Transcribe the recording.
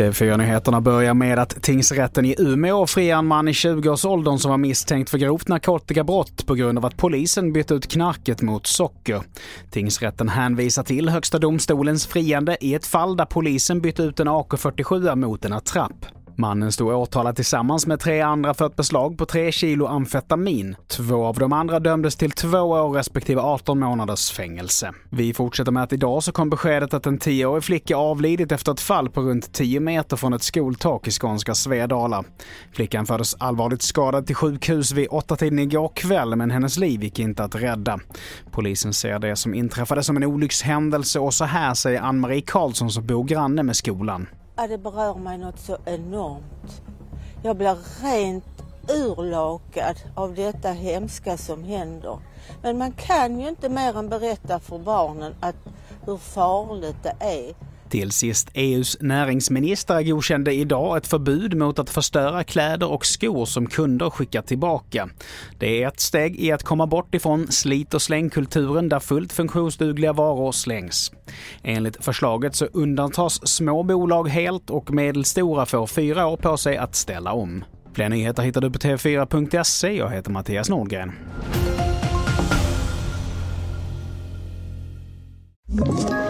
TV4-nyheterna börjar med att tingsrätten i Umeå friar en man i 20-årsåldern som var misstänkt för grovt narkotikabrott på grund av att polisen bytte ut knarket mot socker. Tingsrätten hänvisar till Högsta domstolens friande i ett fall där polisen bytte ut en AK47 mot en attrapp. Mannen stod åtalad tillsammans med tre andra för ett beslag på tre kilo amfetamin. Två av de andra dömdes till två år respektive 18 månaders fängelse. Vi fortsätter med att idag så kom beskedet att en tioårig flicka avlidit efter ett fall på runt 10 meter från ett skoltak i skånska Svedala. Flickan fördes allvarligt skadad till sjukhus vid åtta tiden igår kväll men hennes liv gick inte att rädda. Polisen ser det som inträffade som en olyckshändelse och så här säger Ann-Marie Karlsson som bor granne med skolan. Ja, det berör mig något så enormt. Jag blir rent urlakad av detta hemska som händer. Men man kan ju inte mer än berätta för barnen att hur farligt det är. Till sist, EUs näringsministrar godkände idag ett förbud mot att förstöra kläder och skor som kunder skickar tillbaka. Det är ett steg i att komma bort ifrån slit och slängkulturen där fullt funktionsdugliga varor slängs. Enligt förslaget så undantas små bolag helt och medelstora får fyra år på sig att ställa om. Fler nyheter hittar du på tv4.se. Jag heter Mattias Nordgren. Ett